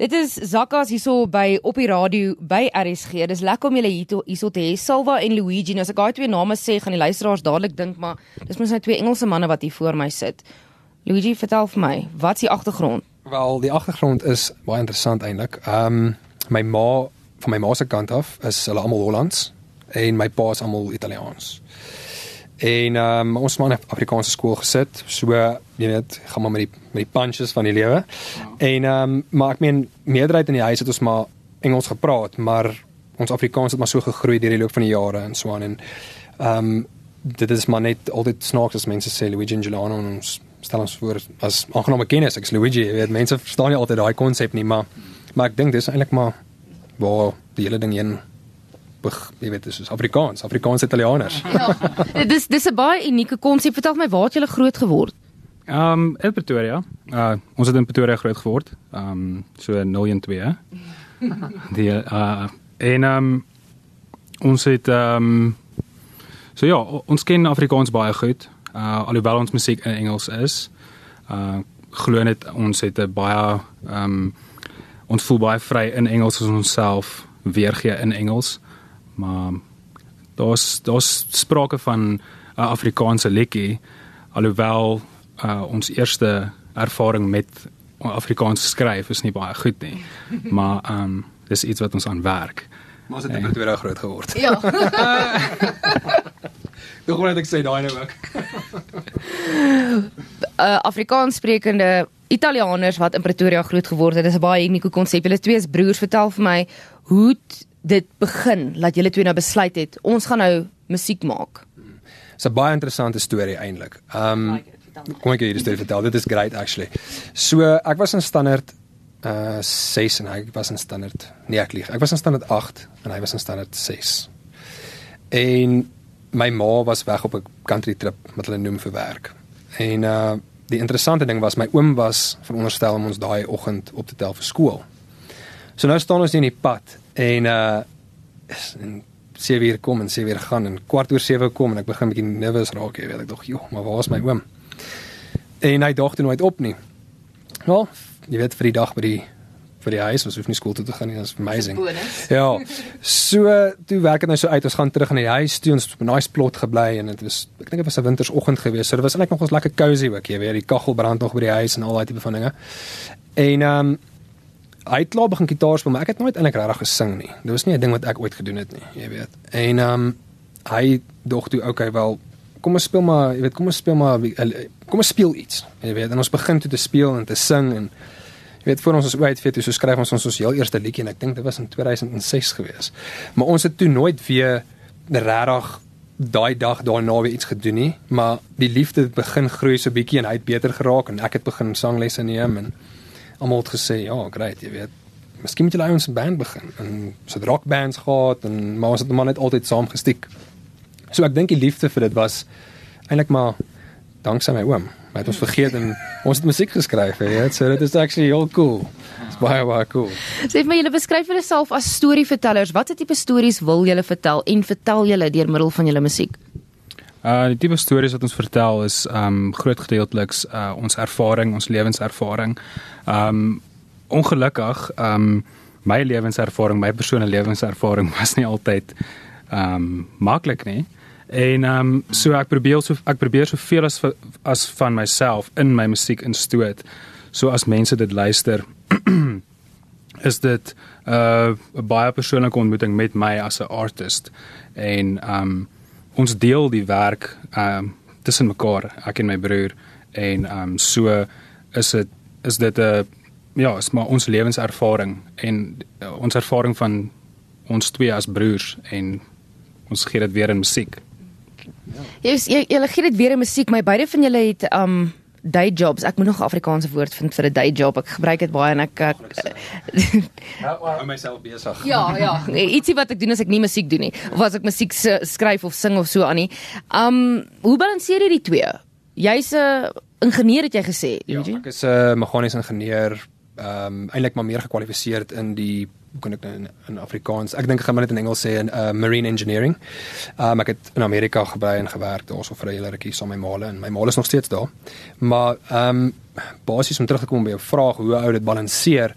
Dit is Zakkas hierso by op die radio by RSG. Dis lekker om julle hier te hê. Salva en Luigi. Nou as ek daai twee name sê, gaan die luisteraars dadelik dink maar dis mos net twee Engelse manne wat hier voor my sit. Luigi, vertel vir my, wat is die agtergrond? Wel, die agtergrond is baie interessant eintlik. Ehm um, my ma van my ma se kant af is hulle almal Hollands en my pa is almal Italiaans. En um, ons het maar op Afrikaanse skool gesit. So jy weet, gaan maar met die met die punches van die lewe. Ja. En ehm um, maar ek meen meerderheid in die huis het ons maar Engels gepraat, maar ons Afrikaans het maar so gegroei deur die loop van die jare en so aan en ehm um, dit is maar net altyd snaaks as mense sê Luigi en Giuliano en ons stel ons voor as aangename kennis, ek is Luigi, jy weet mense verstaan nie altyd daai konsep nie, maar maar ek dink dis eintlik maar waar die hele ding heen jy weet dis Afrikaans, Afrikaanse Italianers. Ja. dis dis 'n baie unieke konsep. Vertel my waar het jy groot geword? Ehm um, in Pretoria. Uh ons het in Pretoria groot geword. Ehm um, so 02. Die uh en ehm um, ons het ehm um, so ja, ons ken Afrikaans baie goed. Uh alhoewel ons musiek in Engels is. Uh glo net ons het 'n baie ehm um, ons voel baie vry in Engels as ons self weergee in Engels maar daar's daar's sprake van 'n uh, Afrikaanse liedjie alhoewel uh, ons eerste ervaring met Afrikaans skryf is nie baie goed nie. Maar ehm um, dis iets wat ons aan werk. Maar as dit in Pretoria groot geword. Ja. Ek hoor net ek sê daai nou ook. Uh, Afrikaans sprekende Italianers wat in Pretoria groot geword het dis 'n baie unieke konsep. Hulle twee is broers. Vertel vir my hoe dit begin dat julle twee nou besluit het ons gaan nou musiek maak. Dis 'n baie interessante storie eintlik. Um kom ek hierdie storie vertel. Dit is great actually. So ek was in standaard uh 6 en hy was in standaard nee ek lieg. Ek was in standaard 8 en hy was in standaard 6. En my ma was weg op 'n country trip met hulle noem vir werk. En uh die interessante ding was my oom was veronderstel om ons daai oggend op te tel vir skool. So nou staan ons in die pad en uh en sê weer kom en sê weer gaan en kwart oor 7 kom en ek begin bietjie nervus raak, jy weet ek dog, joh, maar waar is my oom? En hy dog toe nooit op nie. Wel, jy weet vir die dag by die vir die huis, ons hoef nie skool toe te gaan nie, that's amazing. Ja. So toe werk dit nou so uit, ons gaan terug na die huis toe, ons het op 'n nice plot gebly en dit was ek dink dit was 'n wintersoggend geweest. So dit was eintlik nog ons lekker cozy ook, jy weet, die kaggel brand nog by die huis en al daai tipe van dinge. En ehm um, hy het klaar begin gitaar speel, maar ek het nooit eintlik regtig gesing nie. Dit was nie 'n ding wat ek ooit gedoen het nie, jy weet. En ehm um, hy dog toe okay, wel kom ons speel maar, jy weet, kom ons speel maar kom ons speel iets. Jy weet, en ons begin toe te speel en te sing en jy weet voor ons ons ooit weet hoe so skryf ons ons ons heel eerste liedjie en ek dink dit was in 2006 gewees. Maar ons het toe nooit weer regtig daai dag daarna weer iets gedoen nie, maar die liefde het begin groei so bietjie en hy het beter geraak en ek het begin sanglesse neem en almal het gesê, ja, great, jy weet. Miskien moet jy ons band begin en so rock bands gehad en maar ons het maar net altyd saam gestiek. So ek dink die liefde vir dit was eintlik maar danksy my oom. Hy het ons vergeet en ons het musiek geskryf, jy weet. So dit is actually heel cool. Dit's baie baie cool. Sê vir my julle beskryf julleself as storievertellers. Watter tipe stories wil julle vertel en vertel julle deur middel van julle musiek? Uh die tipe stories wat ons vertel is um groot gedeelteliks uh ons ervaring, ons lewenservaring. Um ongelukkig um my lewenservaring, my persoonlike lewenservaring was nie altyd um maklik nie. En um so ek probeer so ek probeer soveel as as van myself in my musiek instoot. So as mense dit luister is dit uh 'n baie persoonlike ontmoeting met my as 'n artist en um ons deel die werk ehm um, tussen mekaar, ek en my broer en ehm um, so is dit is dit 'n ja, is maar ons lewenservaring en uh, ons ervaring van ons twee as broers en ons gee dit weer in musiek. Ja. Jy jy, jy gee dit weer in musiek, my beide van julle het um day jobs. Ek moet nog 'n Afrikaanse woord vind vir 'n day job. Ek gebruik dit baie en ek ek hou myself besig. Ja, ja. Ietsie wat ek doen as ek nie musiek doen nie of as ek musiek skryf of sing of so aan nie. Um hoe balanseer jy die twee? Jy's 'n ingenieur het jy gesê, Ja, ek is 'n meganiese ingenieur. ehm um, eintlik maar meer gekwalifiseerd in die hoe kan ek nou in, in Afrikaans ek dink ek gaan maar net in Engels sê in uh, marine engineering. Um, ek het in Amerika gebly en gewerk daarso vir 'n hele rukkie saam met my maale en my maale is nog steeds daar. Maar ehm um, basies om terug te kom by jou vraag hoe ou dit balanseer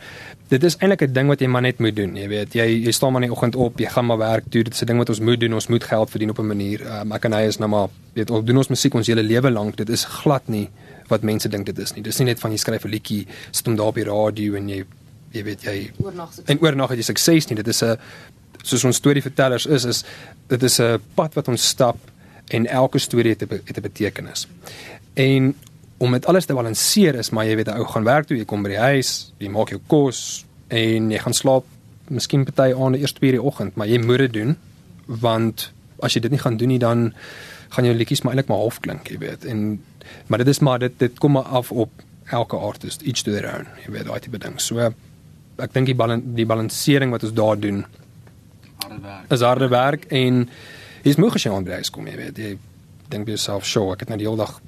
dit is eintlik 'n ding wat jy maar net moet doen. Jy weet, jy jy staan maar in die oggend op, jy gaan maar werk toe. Dit is 'n ding wat ons moet doen. Ons moet geld verdien op 'n manier. Um, ek en hy is nou maar weet ons doen ons musiek ons hele lewe lank. Dit is glad nie wat mense dink dit is nie. Dis nie net van jy skryf 'n liedjie, sit hom daar op die radio en jy jy weet jy oornag en oornag het jy sukses nie. Dit is 'n soos ons storievertellers is is dit is 'n pad wat ons stap en elke storie het 'n het 'n betekenis. En om dit alles te balanseer is maar jy weet 'n ou gaan werk toe, jy kom by die huis, jy maak jou kos en jy gaan slaap miskien party aan die eerste 2 die oggend, maar jy moet dit doen want as jy dit nie gaan doen nie dan gaan jou liedjies maar eintlik maar half klink, jy weet. En maar dit is maar dit dit kom maar af op elke artist, each to their own, jy weet, daai tipe ding. So ek dink die balans die balansering wat ons daar doen harde werk. Is harde werk en jy's moeg as jy aan die huis kom, jy weet. Jy dink by jouself, "Sjoe, ek het nou die hele dag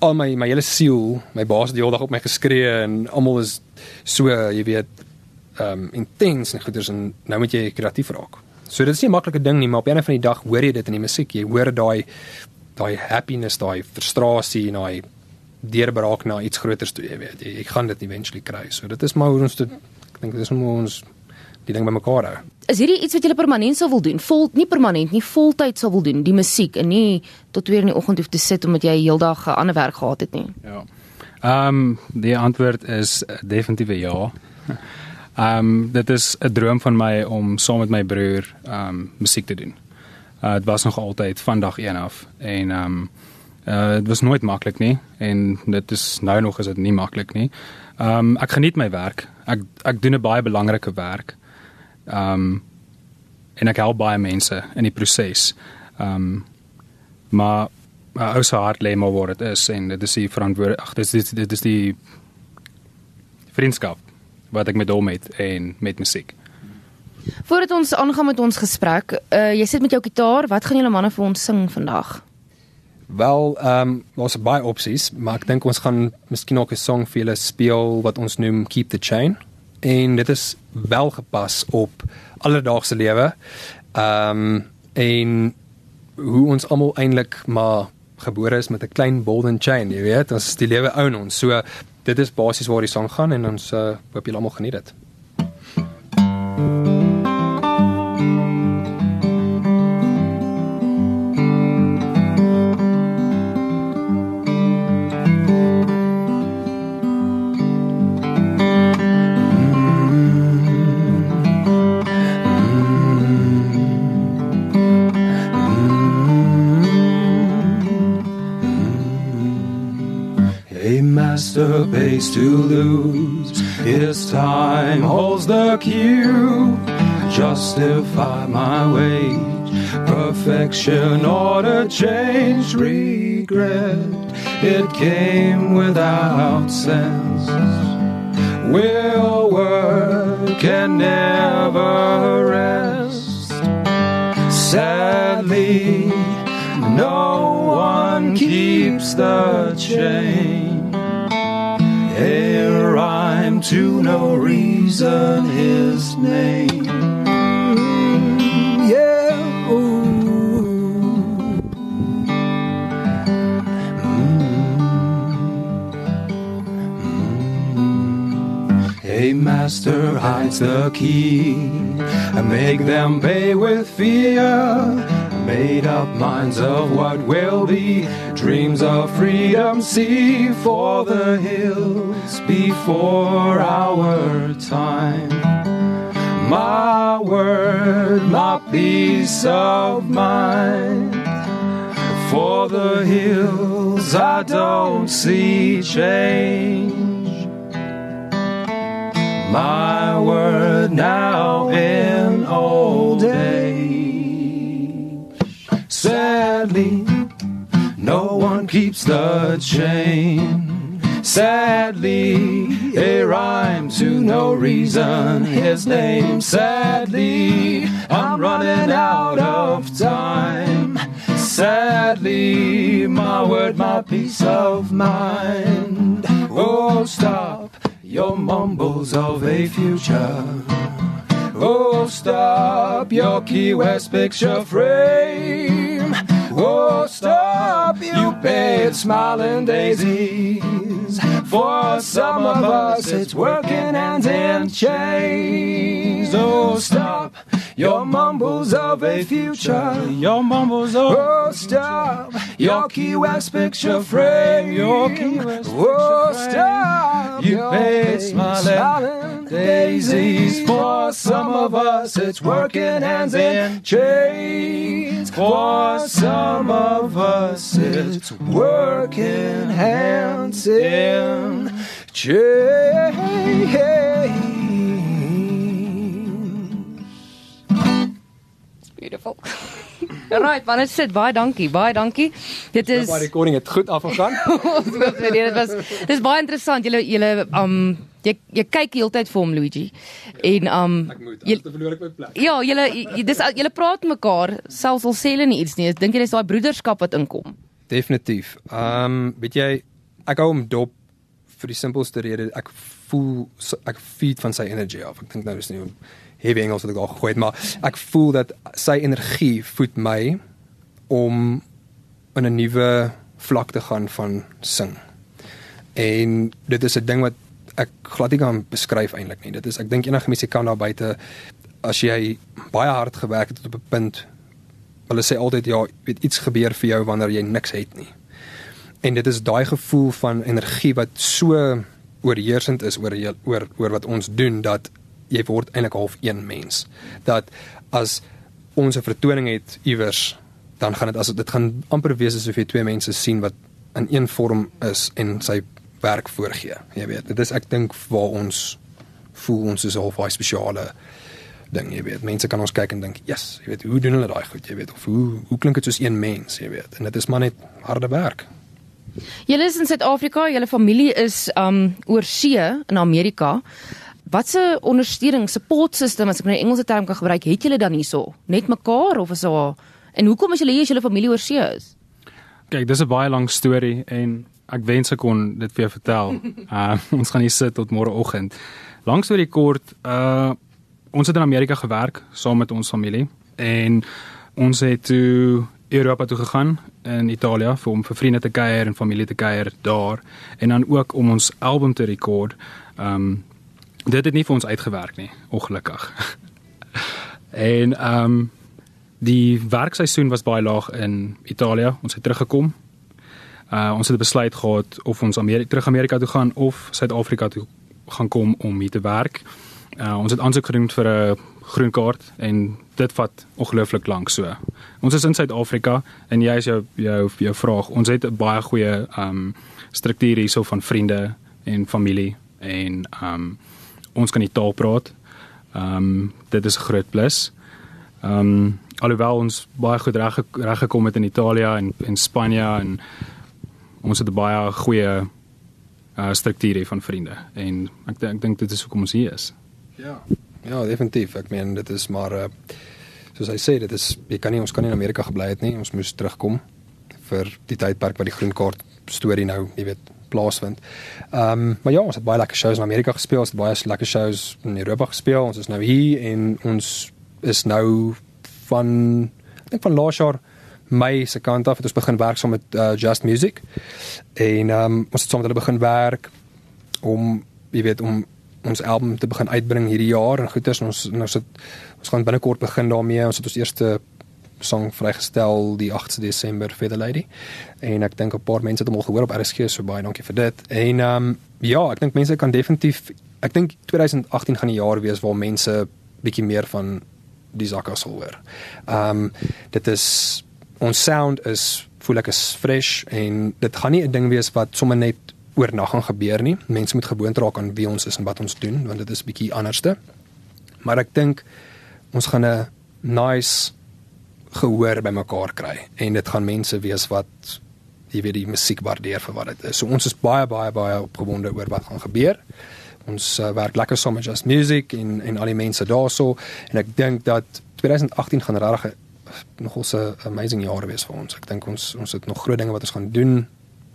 al my my hele siel, my baas het die hele dag op my geskree en almal is so, jy weet, um intens en goeders en nou moet jy kreatief raak. So dit is nie 'n maklike ding nie, maar op 'n van die dag hoor jy dit in die musiek. Jy hoor daai daai happiness, daai frustrasie en daai deurbraak na iets groters toe, jy weet. Jy, jy gaan dit eventually kry. So dit is maar hoe ons dit ek dink dit is hoe ons die ding bymekaar hou. Is hierdie iets wat jy permanent sou wil doen? Vol nie permanent nie, voltyd sou wil doen, die musiek en nie tot weer in die oggend hoef te sit omdat jy heeldag 'n ander werk gehad het nie. Ja. Ehm um, die antwoord is definitief ja. Ehm um, dit is 'n droom van my om saam met my broer ehm um, musiek te doen. Uh dit was nog altyd van dag 1 af en ehm um, uh dit was nooit maklik nie en dit is nou nog is dit nie maklik nie. Ehm um, ek geniet my werk. Ek ek doen 'n baie belangrike werk. Ehm um, en ek help baie mense in die proses. Ehm um, maar my ou se hart lê maar waar dit is en dit is die verantwoordelik ag dit is dit is die vriendskap wat ek met hom het en met musiek. Voordat ons aangaan met ons gesprek, uh, jy sit met jou gitaar, wat gaan julle manne vir ons sing vandag? Wel, ehm um, ons het baie opsies, maar ek dink ons gaan miskien ook 'n song vir julle speel wat ons noem Keep the Chain en dit is wel gepas op alledaagse lewe. Ehm um, en hoe ons almal eintlik maar gebore is met 'n klein golden chain, jy weet, ons die lewe ouen ons. So dit is basies waar die sang gaan en ons uh, hoop julle almal geniet dit. master pays to lose. His time holds the cue. Justify my wage. Perfection or to change regret. It came without sense. Will work can never rest. Sadly, no one keeps the chain a rhyme to no reason his name. Yeah. Mm. A master hides the key and make them pay with fear made up minds of what will be, dreams of freedom, see for the hills before our time. My word, my peace of mind. For the hills, I don't see change. My word now in old age. Sadly, no one keeps the chain. Sadly, a rhyme to no reason. His name, sadly, I'm running out of time. Sadly, my word, my peace of mind. Oh, stop your mumbles of a future. Oh, stop your Key West picture frame. Oh, stop, you paid smiling daisies. For some of us, it's working hands in chains. Oh, stop your mumbles of a future. Your mumbles of Oh, stop your Key West picture frame. Your Key West oh, stop you paid smiling daisies. For some of us, it's working hands in chains. For some of us, it's working hands in chains. Beautiful. Alright, man, dit sit baie dankie, baie dankie. Dit is Die recording het goed afgegaan. ons wil sê nee, dit was dis baie interessant. Julle julle um jy jy kyk heeltyd vir hom Luigi. En um Ek moet, jy, verloor ek my plek. ja, julle dis julle praat mekaar selfs al sê hulle nie iets nie. Ek dink jy dis daai broederskap wat inkom. Definitief. Um, weet jy ek hou hom dop vir die simpelste rede ek voel ek feed van sy energy af. Ek dink nou is nie heavy Engels wat ek al gegooi het, maar ek voel dat sy energie voed my om in 'n nuwe vlak te gaan van sing. En dit is 'n ding wat ek glad nie kan beskryf eintlik nie. Dit is ek dink enige musikant daar buite as jy baie hard gewerk het tot op 'n punt hulle sê altyd ja, weet iets gebeur vir jou wanneer jy niks het nie. En dit is daai gevoel van energie wat so oorheersend is oor jou- oor oor wat ons doen dat jy word eintlik half een mens. Dat as ons 'n vertoning het iewers, dan gaan dit as dit gaan amper wees asof jy twee mense sien wat in een vorm is en sy werk voorgee. Jy weet, dit is ek dink waar ons voel ons is half daai spesiale ding, jy weet. Mense kan ons kyk en dink, "Yes, jy weet, hoe doen hulle daai goed, jy weet, of hoe hoe klink dit soos een mens, jy weet." En dit is maar net harde werk. Julle is in Suid-Afrika, julle familie is um oor see in Amerika. Watse ondersteuning, support system as ek nou 'n Engelse term kan gebruik, het julle dan hierso? Net mekaar of is daar En hoekom is julle hier as julle familie oor see is? Kyk, dis 'n baie lang storie en ek wens ek kon dit vir jou vertel. Uh ons gaan hier sit tot môreoggend. Lank storie kort, uh ons het in Amerika gewerk saam met ons familie en ons het toe Europa toe gegaan in Italië vir om vir vriende te kuier en familie te kuier daar en dan ook om ons album te rekord. Um dit het nie vir ons uitgewerk nie, ongelukkig. en um die werkseisoen was baie laag in Italië. Ons het teruggekom. Uh ons het besluit gehad of ons Amerika terug Amerika toe gaan of Suid-Afrika toe gaan kom om hier te werk. Uh ons het aansoek gedoen vir 'n groen kaart en dit vat ongelooflik lank so. Ons is in Suid-Afrika en jy is jou jou jou vraag. Ons het 'n baie goeie um struktuur hierso van vriende en familie en um ons kan die taal praat. Um dit is 'n groot plus. Um alhoewel ons baie goed reg reg gekom het in Italië en en Spanje en ons het 'n baie goeie uh struktuur hier van vriende en ek ek dink dit is hoekom ons hier is. Ja. Ja, definitief. Ek meen dit is maar uh soos hy sê, dit is jy kan nie ons kan nie in Amerika gebly het nie. Ons moes terugkom vir die tydperk wat die groen kaart storie nou, jy weet, plaasvind. Ehm um, maar ja, ons het baie lekker shows in Amerika gespeel, ons het baie lekker shows in Europa gespeel. Ons is nou hier en ons is nou van ek dink van laas jaar Mei se kant af het ons begin werk saam met uh, Just Music. En um, ons het saam met hulle begin werk om jy weet om ons album te begin uitbring hierdie jaar en goeders en ons en ons het ons gaan binnekort begin daarmee. Ons het ons eerste song vrygestel die 8de Desember The Lady. En ek dink 'n paar mense het hom al gehoor op RSG, so baie dankie vir dit. En ehm um, ja, ek dink mense kan definitief ek dink 2018 gaan die jaar wees waar mense bietjie meer van die sakke sal hoor. Ehm um, dit is ons sound is voel ek is fresh en dit gaan nie 'n ding wees wat sommer net oornag gaan gebeur nie. Mense moet gewoond raak aan wie ons is en wat ons doen want dit is bietjie anderste. Maar ek dink ons gaan 'n nice gehoor by mekaar kry en dit gaan mense wees wat jy weet die musiek waardeer vir wat dit is. So ons is baie baie baie opgewonde oor wat gaan gebeur. Ons uh, werk lekker saam met Just Music en en al die mense daarso en ek dink dat 2018 gaan regtig 'n- nogal 'n amazing jaar wees vir ons. Ek dink ons ons het nog groot dinge wat ons gaan doen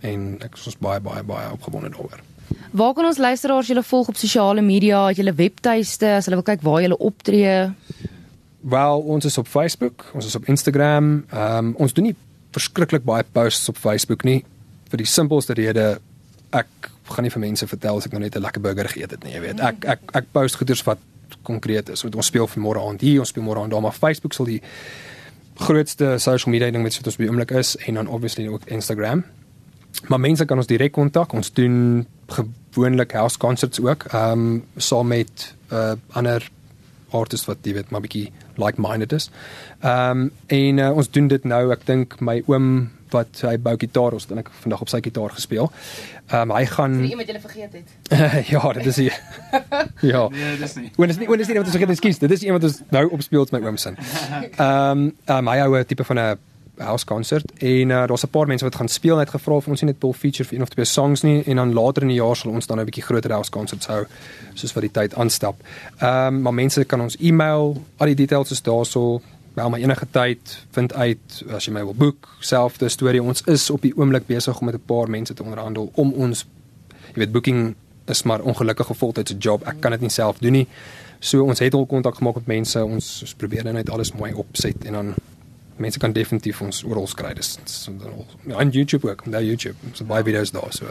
en ek is ons baie baie baie opgewonde daaroor. Waar kan ons luisteraars julle volg op sosiale media, het julle webtuiste as hulle wil kyk waar julle optree? Wel, ons is op Facebook, ons is op Instagram. Ehm um, ons doen nie verskriklik baie posts op Facebook nie vir die simpelste rede ek gaan nie vir mense vertel as ek nou net 'n lekker burger geëet het nie, jy weet. Ek ek ek post goeders wat konkreet is. Want ons speel vanmôre aand hier, ons speel môre aand daar, maar Facebook sal die grootste social media ding wat ons by oomblik is en dan obviously ook Instagram. Maar mense kan ons direk kontak. Ons doen gewoonlik house concerts ook. Ehm um, saam met uh ander artists wat jy weet maar bietjie like-minded is. Ehm um, en uh, ons doen dit nou, ek dink my oom wat hy bou gitaar ons dan ek vandag op sy gitaar gespeel. Ehm um, hy gaan Vir iemand jy vergeet het. ja, dit is hier. ja. Nee, dis nie. Wanneer is nie wanneer is nie wat ons vergeet ekskuus. Dit is iemand wat ons nou opspeel met my oom se. Ehm um, my ou tipe van 'n house concert en uh, daar's 'n paar mense wat gaan speel net gevra of ons nie net wil feature vir een of twee songs nie en dan later in die jaar sal ons dan 'n bietjie groter house concerts hou soos wat die tyd aanstap. Ehm um, maar mense kan ons e-mail, al die details is daarso. Wel maar enige tyd vind uit as jy my wil boek, selfde storie. Ons is op die oomblik besig om met 'n paar mense te onderhandel om ons jy weet booking is maar ongelukkige voltydse job. Ek kan dit nie self doen nie. So ons het al kontak gemaak met mense. Ons, ons probeer net alles mooi opset en dan mense kan definitief ons oral kry. Dis dis- ja, en YouTube ook, daar YouTube. Het baie video's daar so.